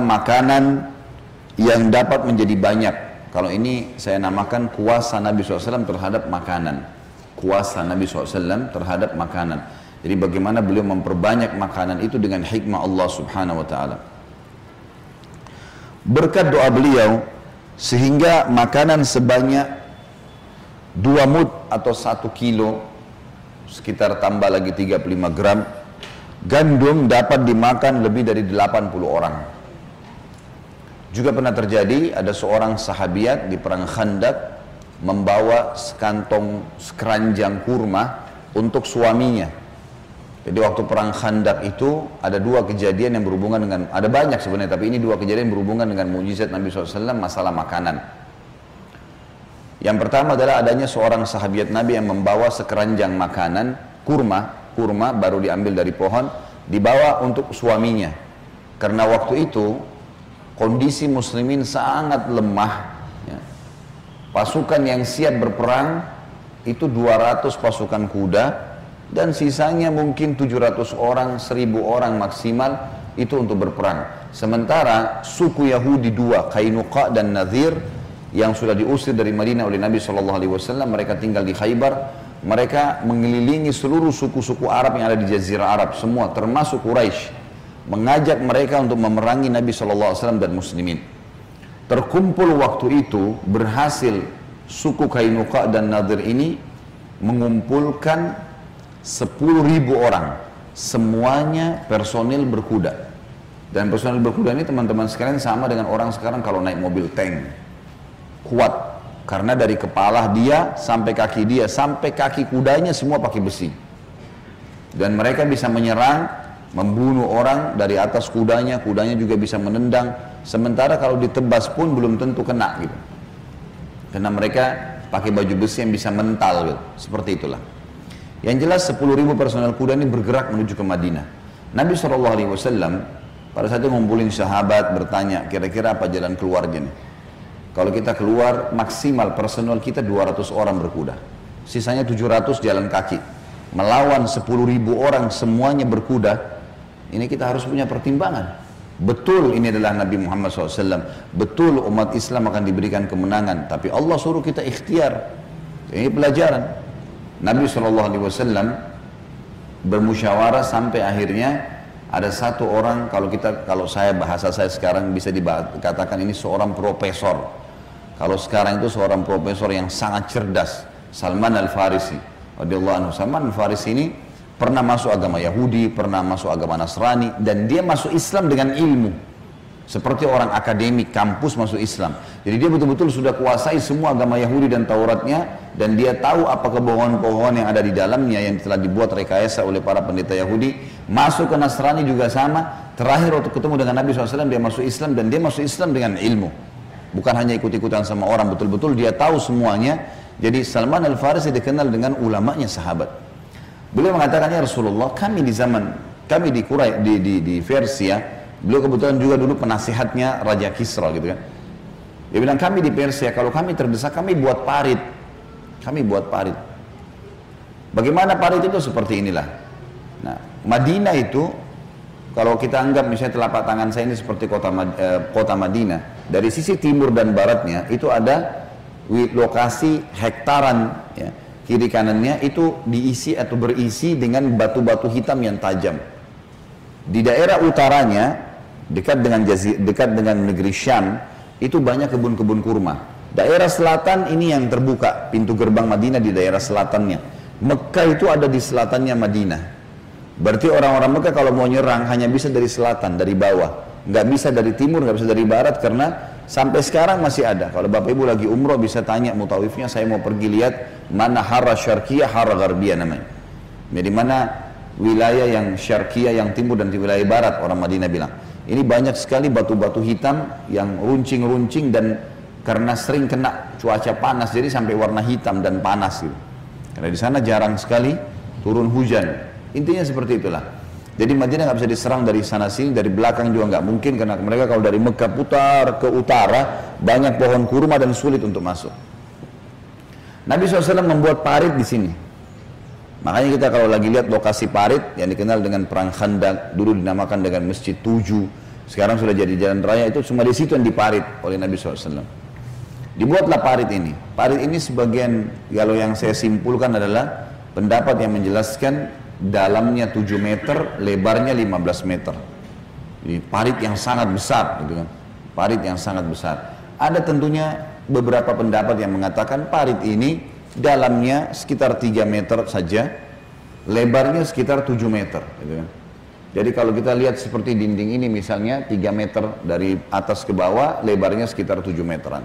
makanan yang dapat menjadi banyak. Kalau ini saya namakan kuasa Nabi SAW terhadap makanan. Kuasa Nabi SAW terhadap makanan. Jadi bagaimana beliau memperbanyak makanan itu dengan hikmah Allah Subhanahu wa taala. Berkat doa beliau sehingga makanan sebanyak dua mud atau satu kilo sekitar tambah lagi 35 gram gandum dapat dimakan lebih dari 80 orang juga pernah terjadi ada seorang sahabiat di perang Khandak membawa sekantong sekeranjang kurma untuk suaminya. Jadi waktu perang Khandak itu ada dua kejadian yang berhubungan dengan ada banyak sebenarnya tapi ini dua kejadian berhubungan dengan mujizat Nabi SAW masalah makanan. Yang pertama adalah adanya seorang sahabiat Nabi yang membawa sekeranjang makanan kurma, kurma baru diambil dari pohon dibawa untuk suaminya. Karena waktu itu kondisi muslimin sangat lemah ya. pasukan yang siap berperang itu 200 pasukan kuda dan sisanya mungkin 700 orang 1000 orang maksimal itu untuk berperang. Sementara suku Yahudi dua Kainuqa dan Nadir yang sudah diusir dari Madinah oleh Nabi SAW mereka tinggal di Khaybar. Mereka mengelilingi seluruh suku-suku Arab yang ada di Jazirah Arab semua termasuk Quraisy mengajak mereka untuk memerangi Nabi SAW dan muslimin. Terkumpul waktu itu berhasil suku Kainuka dan Nadir ini mengumpulkan 10 ribu orang. Semuanya personil berkuda. Dan personil berkuda ini teman-teman sekalian sama dengan orang sekarang kalau naik mobil tank. Kuat. Karena dari kepala dia sampai kaki dia, sampai kaki kudanya semua pakai besi. Dan mereka bisa menyerang membunuh orang dari atas kudanya, kudanya juga bisa menendang. Sementara kalau ditebas pun belum tentu kena gitu. Karena mereka pakai baju besi yang bisa mental gitu. Seperti itulah. Yang jelas 10 ribu personel kuda ini bergerak menuju ke Madinah. Nabi SAW pada saat itu ngumpulin sahabat bertanya kira-kira apa jalan keluarnya nih. Kalau kita keluar maksimal personel kita 200 orang berkuda. Sisanya 700 jalan kaki. Melawan 10 ribu orang semuanya berkuda ini kita harus punya pertimbangan. Betul ini adalah Nabi Muhammad SAW. Betul umat Islam akan diberikan kemenangan. Tapi Allah suruh kita ikhtiar. Ini pelajaran. Nabi SAW bermusyawarah sampai akhirnya ada satu orang kalau kita kalau saya bahasa saya sekarang bisa dikatakan ini seorang profesor. Kalau sekarang itu seorang profesor yang sangat cerdas, Salman Al Farisi. Radhiyallahu anhu. Salman Al Farisi ini pernah masuk agama Yahudi, pernah masuk agama Nasrani, dan dia masuk Islam dengan ilmu. Seperti orang akademik kampus masuk Islam. Jadi dia betul-betul sudah kuasai semua agama Yahudi dan Tauratnya, dan dia tahu apa kebohongan-kebohongan yang ada di dalamnya yang telah dibuat rekayasa oleh para pendeta Yahudi. Masuk ke Nasrani juga sama. Terakhir waktu ketemu dengan Nabi SAW dia masuk Islam dan dia masuk Islam dengan ilmu. Bukan hanya ikut-ikutan sama orang, betul-betul dia tahu semuanya. Jadi Salman Al-Farisi dikenal dengan ulamanya sahabat. Beliau mengatakannya Rasulullah, kami di zaman kami di Kurai di di, di Persia, beliau kebetulan juga dulu penasihatnya Raja Kisra gitu kan. Dia bilang kami di Persia, kalau kami terdesak kami buat parit. Kami buat parit. Bagaimana parit itu seperti inilah. Nah, Madinah itu kalau kita anggap misalnya telapak tangan saya ini seperti kota eh, kota Madinah, dari sisi timur dan baratnya itu ada lokasi hektaran ya kiri kanannya itu diisi atau berisi dengan batu-batu hitam yang tajam. Di daerah utaranya dekat dengan jazir, dekat dengan negeri Syam itu banyak kebun-kebun kurma. Daerah selatan ini yang terbuka pintu gerbang Madinah di daerah selatannya. Mekah itu ada di selatannya Madinah. Berarti orang-orang Mekah kalau mau nyerang hanya bisa dari selatan, dari bawah. Nggak bisa dari timur, nggak bisa dari barat karena Sampai sekarang masih ada. Kalau Bapak Ibu lagi umroh bisa tanya mutawifnya, saya mau pergi lihat mana hara syarkiyah, hara garbiyah namanya. Jadi mana wilayah yang syarkiyah, yang timur dan di wilayah barat orang Madinah bilang. Ini banyak sekali batu-batu hitam yang runcing-runcing dan karena sering kena cuaca panas jadi sampai warna hitam dan panas gitu. Karena di sana jarang sekali turun hujan. Intinya seperti itulah. Jadi Madinah nggak bisa diserang dari sana sini, dari belakang juga nggak mungkin karena mereka kalau dari Mekah putar ke utara banyak pohon kurma dan sulit untuk masuk. Nabi SAW membuat parit di sini. Makanya kita kalau lagi lihat lokasi parit yang dikenal dengan perang Khandak dulu dinamakan dengan Masjid Tujuh. Sekarang sudah jadi jalan raya itu cuma di situ yang diparit oleh Nabi SAW. Dibuatlah parit ini. Parit ini sebagian kalau yang saya simpulkan adalah pendapat yang menjelaskan dalamnya 7 meter, lebarnya 15 meter. Jadi parit yang sangat besar gitu kan. Parit yang sangat besar. Ada tentunya beberapa pendapat yang mengatakan parit ini dalamnya sekitar 3 meter saja, lebarnya sekitar 7 meter gitu kan. Jadi kalau kita lihat seperti dinding ini misalnya 3 meter dari atas ke bawah, lebarnya sekitar 7 meteran.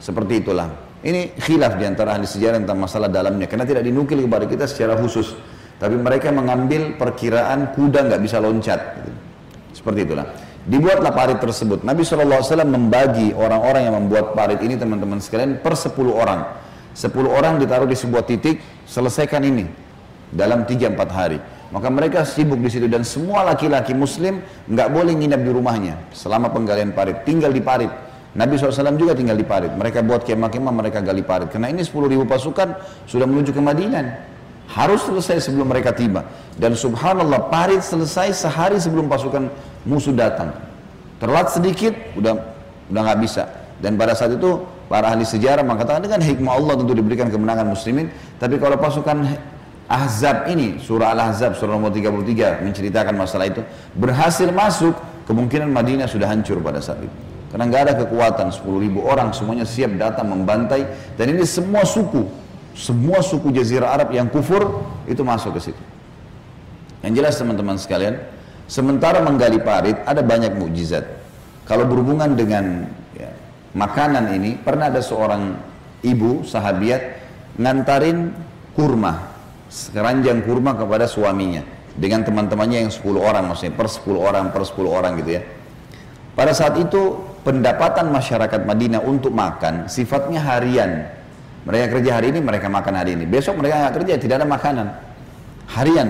Seperti itulah. Ini khilaf di antara ahli sejarah tentang masalah dalamnya. Karena tidak dinukil kepada kita secara khusus. Tapi mereka mengambil perkiraan kuda nggak bisa loncat. Seperti itulah. Dibuatlah parit tersebut. Nabi SAW membagi orang-orang yang membuat parit ini teman-teman sekalian per 10 orang. 10 orang ditaruh di sebuah titik, selesaikan ini dalam 3-4 hari. Maka mereka sibuk di situ dan semua laki-laki muslim nggak boleh nginap di rumahnya selama penggalian parit, tinggal di parit. Nabi SAW juga tinggal di parit. Mereka buat kemah-kemah, mereka gali parit. Karena ini 10 ribu pasukan sudah menuju ke Madinah. Harus selesai sebelum mereka tiba. Dan subhanallah, parit selesai sehari sebelum pasukan musuh datang. Terlat sedikit, udah udah nggak bisa. Dan pada saat itu para ahli sejarah mengatakan dengan hikmah Allah tentu diberikan kemenangan muslimin. Tapi kalau pasukan Ahzab ini, surah Al-Ahzab, surah nomor 33 menceritakan masalah itu, berhasil masuk, kemungkinan Madinah sudah hancur pada saat itu. Karena nggak ada kekuatan, 10 ribu orang semuanya siap datang membantai, dan ini semua suku, semua suku Jazirah Arab yang kufur, itu masuk ke situ. Yang jelas teman-teman sekalian, sementara menggali parit, ada banyak mukjizat. Kalau berhubungan dengan ya, makanan ini, pernah ada seorang ibu, sahabiat, ngantarin kurma keranjang kurma kepada suaminya dengan teman-temannya yang 10 orang maksudnya per 10 orang per 10 orang gitu ya pada saat itu pendapatan masyarakat Madinah untuk makan sifatnya harian mereka kerja hari ini mereka makan hari ini. Besok mereka nggak kerja tidak ada makanan. Harian.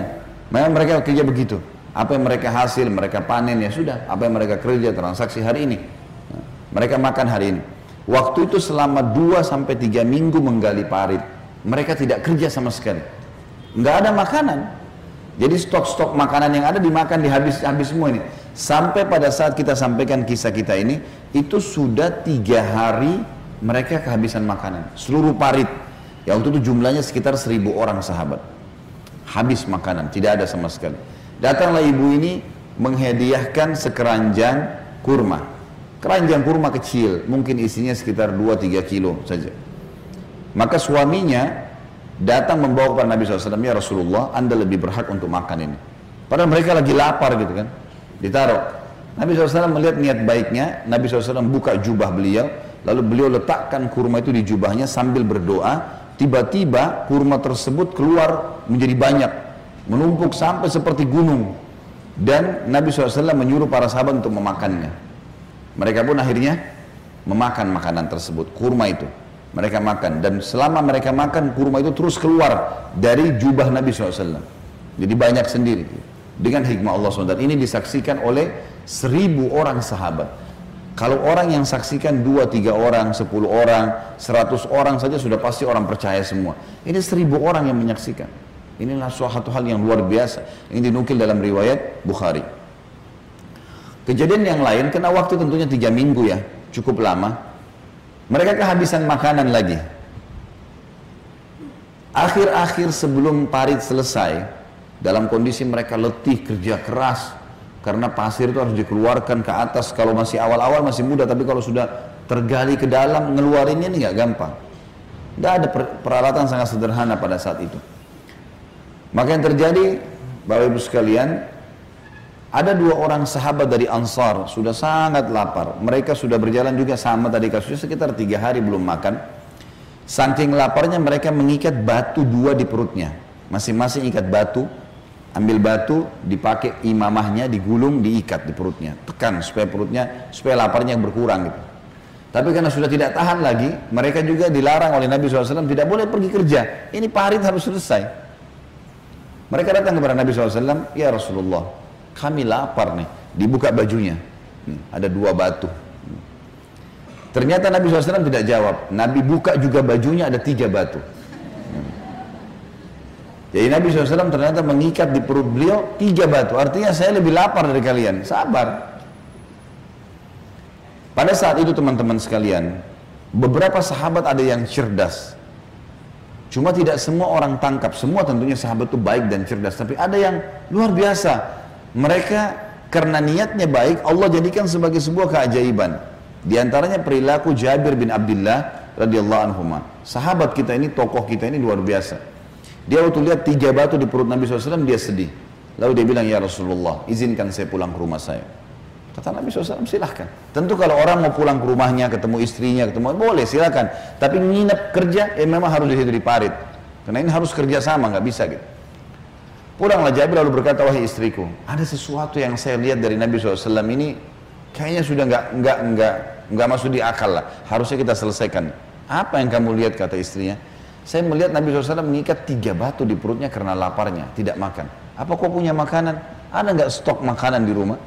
Memang mereka kerja begitu. Apa yang mereka hasil mereka panen ya sudah. Apa yang mereka kerja transaksi hari ini. Mereka makan hari ini. Waktu itu selama 2 sampai 3 minggu menggali parit mereka tidak kerja sama sekali. Nggak ada makanan. Jadi stok-stok makanan yang ada dimakan dihabis-habis semua ini. Sampai pada saat kita sampaikan kisah kita ini, itu sudah tiga hari mereka kehabisan makanan. Seluruh parit. Ya waktu itu jumlahnya sekitar seribu orang sahabat. Habis makanan, tidak ada sama sekali. Datanglah ibu ini menghadiahkan sekeranjang kurma. Keranjang kurma kecil, mungkin isinya sekitar 2-3 kilo saja. Maka suaminya datang membawa kepada Nabi SAW, ya Rasulullah, anda lebih berhak untuk makan ini. Padahal mereka lagi lapar gitu kan, ditaruh. Nabi SAW melihat niat baiknya, Nabi SAW buka jubah beliau, lalu beliau letakkan kurma itu di jubahnya sambil berdoa, tiba-tiba kurma tersebut keluar menjadi banyak, menumpuk sampai seperti gunung. Dan Nabi SAW menyuruh para sahabat untuk memakannya. Mereka pun akhirnya memakan makanan tersebut, kurma itu. Mereka makan dan selama mereka makan kurma itu terus keluar dari jubah Nabi SAW. Jadi banyak sendiri. Dengan hikmah Allah SWT. Ini disaksikan oleh seribu orang sahabat. Kalau orang yang saksikan dua, tiga orang, sepuluh orang, seratus orang saja sudah pasti orang percaya semua. Ini seribu orang yang menyaksikan. Inilah suatu hal yang luar biasa. Ini dinukil dalam riwayat Bukhari. Kejadian yang lain, kena waktu tentunya tiga minggu ya, cukup lama. Mereka kehabisan makanan lagi. Akhir-akhir sebelum parit selesai, dalam kondisi mereka letih, kerja keras, karena pasir itu harus dikeluarkan ke atas. Kalau masih awal-awal masih mudah, tapi kalau sudah tergali ke dalam, ngeluarinnya ini nggak gampang. Tidak ada peralatan sangat sederhana pada saat itu. Maka yang terjadi, Bapak Ibu sekalian, ada dua orang sahabat dari Ansar, sudah sangat lapar. Mereka sudah berjalan juga sama tadi kasusnya sekitar tiga hari belum makan. Saking laparnya mereka mengikat batu dua di perutnya. Masing-masing ikat batu, ambil batu, dipakai imamahnya, digulung, diikat di perutnya. Tekan supaya perutnya, supaya laparnya berkurang gitu. Tapi karena sudah tidak tahan lagi, mereka juga dilarang oleh Nabi SAW tidak boleh pergi kerja. Ini parit harus selesai. Mereka datang kepada Nabi SAW, ya Rasulullah, kami lapar nih. Dibuka bajunya. Hmm, ada dua batu. Hmm. Ternyata Nabi SAW tidak jawab. Nabi buka juga bajunya ada tiga batu. Jadi Nabi SAW ternyata mengikat di perut beliau tiga batu. Artinya saya lebih lapar dari kalian. Sabar. Pada saat itu teman-teman sekalian, beberapa sahabat ada yang cerdas. Cuma tidak semua orang tangkap, semua tentunya sahabat itu baik dan cerdas, tapi ada yang luar biasa. Mereka karena niatnya baik, Allah jadikan sebagai sebuah keajaiban. Di antaranya perilaku Jabir bin Abdullah radhiyallahu anhu. Sahabat kita ini, tokoh kita ini luar biasa. Dia waktu lihat tiga batu di perut Nabi SAW, dia sedih. Lalu dia bilang, ya Rasulullah, izinkan saya pulang ke rumah saya. Kata Nabi SAW, silahkan. Tentu kalau orang mau pulang ke rumahnya, ketemu istrinya, ketemu, boleh silahkan. Tapi nginep kerja, ya memang harus di situ di parit. Karena ini harus kerja sama, nggak bisa gitu. Pulanglah Jabir lalu berkata, wahai istriku, ada sesuatu yang saya lihat dari Nabi SAW ini, kayaknya sudah nggak nggak nggak nggak masuk di akal lah. Harusnya kita selesaikan. Apa yang kamu lihat kata istrinya? Saya melihat Nabi SAW mengikat tiga batu di perutnya karena laparnya, tidak makan. Apa kau punya makanan? Ada nggak stok makanan di rumah?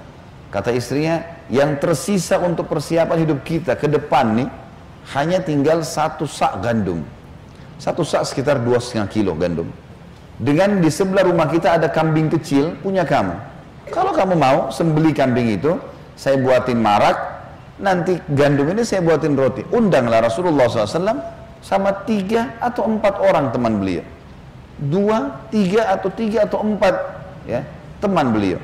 Kata istrinya, yang tersisa untuk persiapan hidup kita ke depan nih, hanya tinggal satu sak gandum. Satu sak sekitar dua setengah kilo gandum. Dengan di sebelah rumah kita ada kambing kecil punya kamu. Kalau kamu mau sembeli kambing itu, saya buatin marak, nanti gandum ini saya buatin roti. Undanglah Rasulullah SAW sama tiga atau empat orang teman beliau. Dua, tiga atau tiga atau empat ya teman beliau.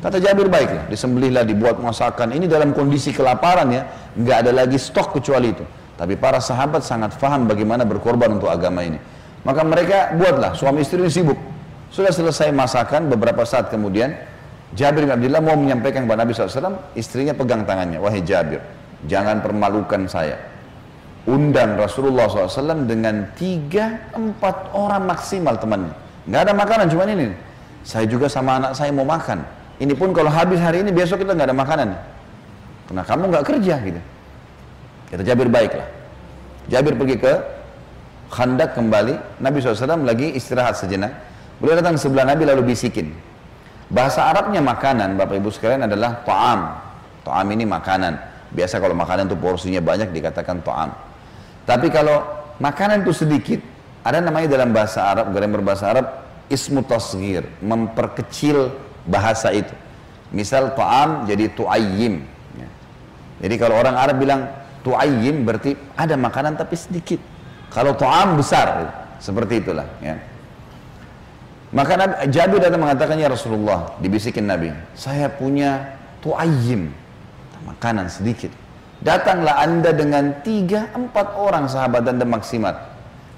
Kata Jabir baiklah, disembelihlah, dibuat masakan. Ini dalam kondisi kelaparan ya, nggak ada lagi stok kecuali itu. Tapi para sahabat sangat faham bagaimana berkorban untuk agama ini. Maka mereka buatlah, suami istri ini sibuk. Sudah selesai masakan, beberapa saat kemudian, Jabir bin Abdullah mau menyampaikan kepada Nabi SAW, istrinya pegang tangannya, wahai Jabir, jangan permalukan saya. Undang Rasulullah SAW dengan tiga, empat orang maksimal temannya. Nggak ada makanan, cuma ini. Saya juga sama anak saya mau makan ini pun kalau habis hari ini besok kita nggak ada makanan. Karena kamu nggak kerja gitu. Kita Jabir baiklah. Jabir pergi ke Khandak kembali. Nabi SAW lagi istirahat sejenak. Beliau datang sebelah Nabi lalu bisikin. Bahasa Arabnya makanan, Bapak Ibu sekalian adalah ta'am. Ta'am ini makanan. Biasa kalau makanan itu porsinya banyak dikatakan ta'am. Tapi kalau makanan itu sedikit, ada namanya dalam bahasa Arab, grammar bahasa Arab, ismu tasgir, memperkecil bahasa itu. Misal ta'am jadi tu'ayyim. Ya. Jadi kalau orang Arab bilang tu'ayyim berarti ada makanan tapi sedikit. Kalau ta'am besar, seperti itulah. Ya. Maka Jabir datang mengatakan ya Rasulullah, dibisikin Nabi, saya punya tu'ayyim, makanan sedikit. Datanglah anda dengan tiga, empat orang sahabat anda maksimal.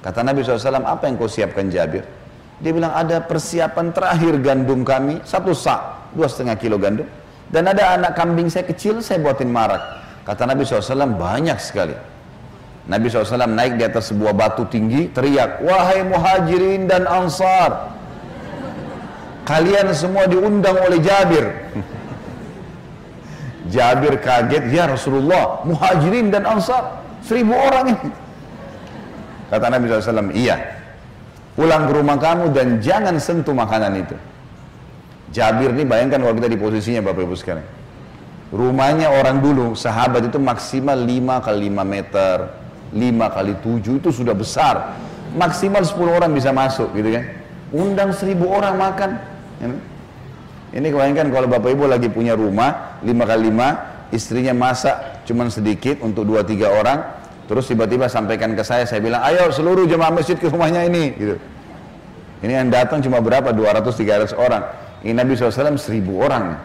Kata Nabi SAW, apa yang kau siapkan Jabir? Dia bilang ada persiapan terakhir gandum kami, satu sak, dua setengah kilo gandum. Dan ada anak kambing saya kecil, saya buatin marak. Kata Nabi SAW banyak sekali. Nabi SAW naik di atas sebuah batu tinggi, teriak, Wahai muhajirin dan ansar, kalian semua diundang oleh Jabir. Jabir kaget, ya Rasulullah, muhajirin dan ansar, seribu orang ini. Kata Nabi SAW, iya, pulang ke rumah kamu dan jangan sentuh makanan itu. Jabir ini bayangkan kalau kita di posisinya Bapak Ibu sekalian. Rumahnya orang dulu, sahabat itu maksimal 5 kali 5 meter, 5 kali 7 itu sudah besar. Maksimal 10 orang bisa masuk gitu kan. Undang 1000 orang makan. Ini bayangkan kalau Bapak Ibu lagi punya rumah 5 kali 5, istrinya masak cuman sedikit untuk 2-3 orang, Terus tiba-tiba sampaikan ke saya, saya bilang, ayo seluruh jemaah masjid ke rumahnya ini. Gitu. Ini yang datang cuma berapa? 200-300 orang. Ini Nabi SAW 1000 orang.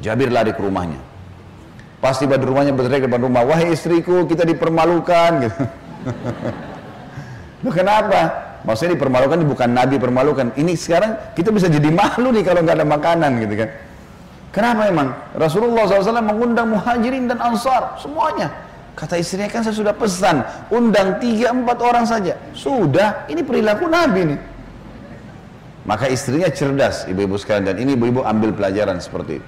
Jabir lari ke rumahnya. Pas tiba di rumahnya berteriak depan rumah, wahai istriku kita dipermalukan. Gitu. Kenapa? Maksudnya dipermalukan bukan Nabi permalukan. Ini sekarang kita bisa jadi malu nih kalau nggak ada makanan gitu kan. Kenapa emang? Rasulullah SAW mengundang muhajirin dan ansar semuanya. Kata istrinya kan saya sudah pesan, undang tiga empat orang saja. Sudah, ini perilaku Nabi nih. Maka istrinya cerdas, ibu-ibu sekalian dan ini ibu-ibu ambil pelajaran seperti itu.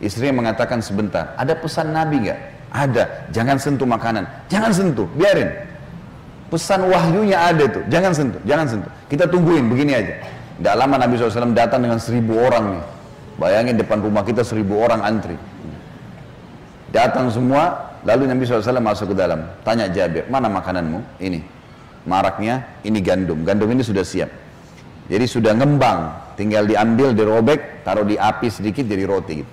Istrinya mengatakan sebentar, ada pesan Nabi nggak? Ada, jangan sentuh makanan, jangan sentuh, biarin. Pesan wahyunya ada tuh, jangan sentuh, jangan sentuh. Kita tungguin begini aja. Tidak lama Nabi SAW datang dengan seribu orang nih. Bayangin depan rumah kita seribu orang antri. Datang semua, Lalu Nabi SAW masuk ke dalam, tanya Jabir, mana makananmu? Ini, maraknya, ini gandum. Gandum ini sudah siap. Jadi sudah ngembang, tinggal diambil, dirobek, taruh di api sedikit jadi roti. Gitu.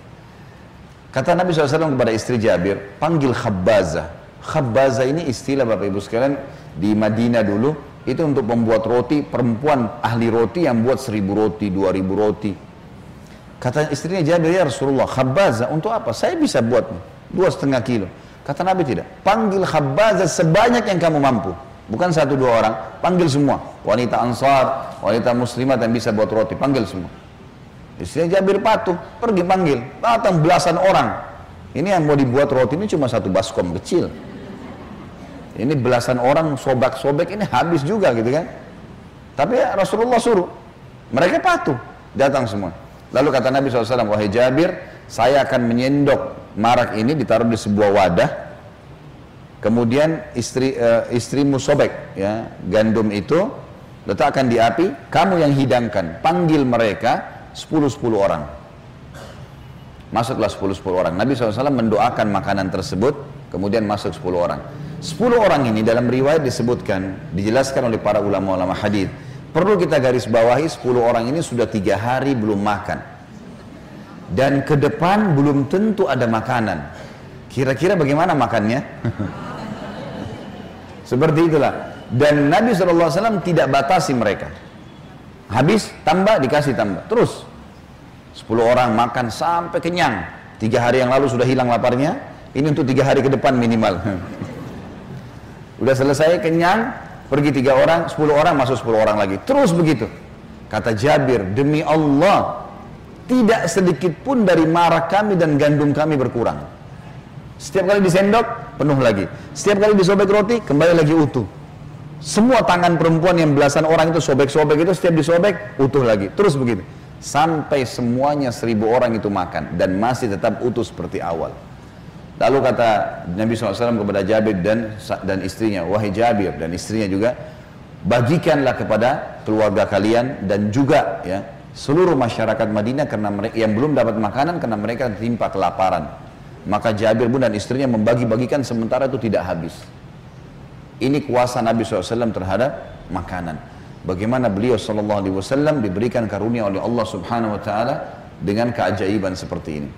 Kata Nabi SAW kepada istri Jabir, panggil khabbazah. Khabbazah ini istilah Bapak Ibu sekalian di Madinah dulu, itu untuk membuat roti, perempuan ahli roti yang buat seribu roti, dua ribu roti. Kata istrinya Jabir, ya Rasulullah, khabbazah untuk apa? Saya bisa buat dua setengah kilo. Kata Nabi tidak, panggil khabbazah sebanyak yang kamu mampu. Bukan satu dua orang, panggil semua. Wanita ansar, wanita muslimat yang bisa buat roti, panggil semua. Istrinya Jabir patuh, pergi panggil, datang belasan orang. Ini yang mau dibuat roti ini cuma satu baskom kecil. Ini belasan orang sobek-sobek ini habis juga gitu kan. Tapi ya Rasulullah suruh. Mereka patuh, datang semua. Lalu kata Nabi SAW, wahai Jabir, saya akan menyendok marak ini ditaruh di sebuah wadah. Kemudian istri uh, istrimu sobek ya gandum itu letakkan di api, kamu yang hidangkan, panggil mereka, 10-10 orang. Masuklah 10-10 orang. Nabi SAW mendoakan makanan tersebut, kemudian masuk 10 orang. 10 orang ini dalam riwayat disebutkan, dijelaskan oleh para ulama-ulama hadis. Perlu kita garis bawahi 10 orang ini sudah tiga hari belum makan. Dan ke depan belum tentu ada makanan. Kira-kira bagaimana makannya? Seperti itulah. Dan Nabi SAW tidak batasi mereka. Habis, tambah, dikasih tambah. Terus. 10 orang makan sampai kenyang. Tiga hari yang lalu sudah hilang laparnya. Ini untuk tiga hari ke depan minimal. Udah selesai kenyang, pergi tiga orang, 10 orang masuk 10 orang lagi. Terus begitu. Kata Jabir, demi Allah, tidak sedikit pun dari marah kami dan gandum kami berkurang. Setiap kali disendok, penuh lagi. Setiap kali disobek roti, kembali lagi utuh. Semua tangan perempuan yang belasan orang itu sobek-sobek itu setiap disobek utuh lagi. Terus begitu. Sampai semuanya seribu orang itu makan dan masih tetap utuh seperti awal. Lalu kata Nabi SAW kepada Jabir dan dan istrinya, wahai Jabir dan istrinya juga, bagikanlah kepada keluarga kalian dan juga ya seluruh masyarakat Madinah karena mereka yang belum dapat makanan karena mereka tertimpa kelaparan. Maka Jabir pun dan istrinya membagi-bagikan sementara itu tidak habis. Ini kuasa Nabi SAW terhadap makanan. Bagaimana beliau SAW diberikan karunia oleh Allah Subhanahu Wa Taala dengan keajaiban seperti ini.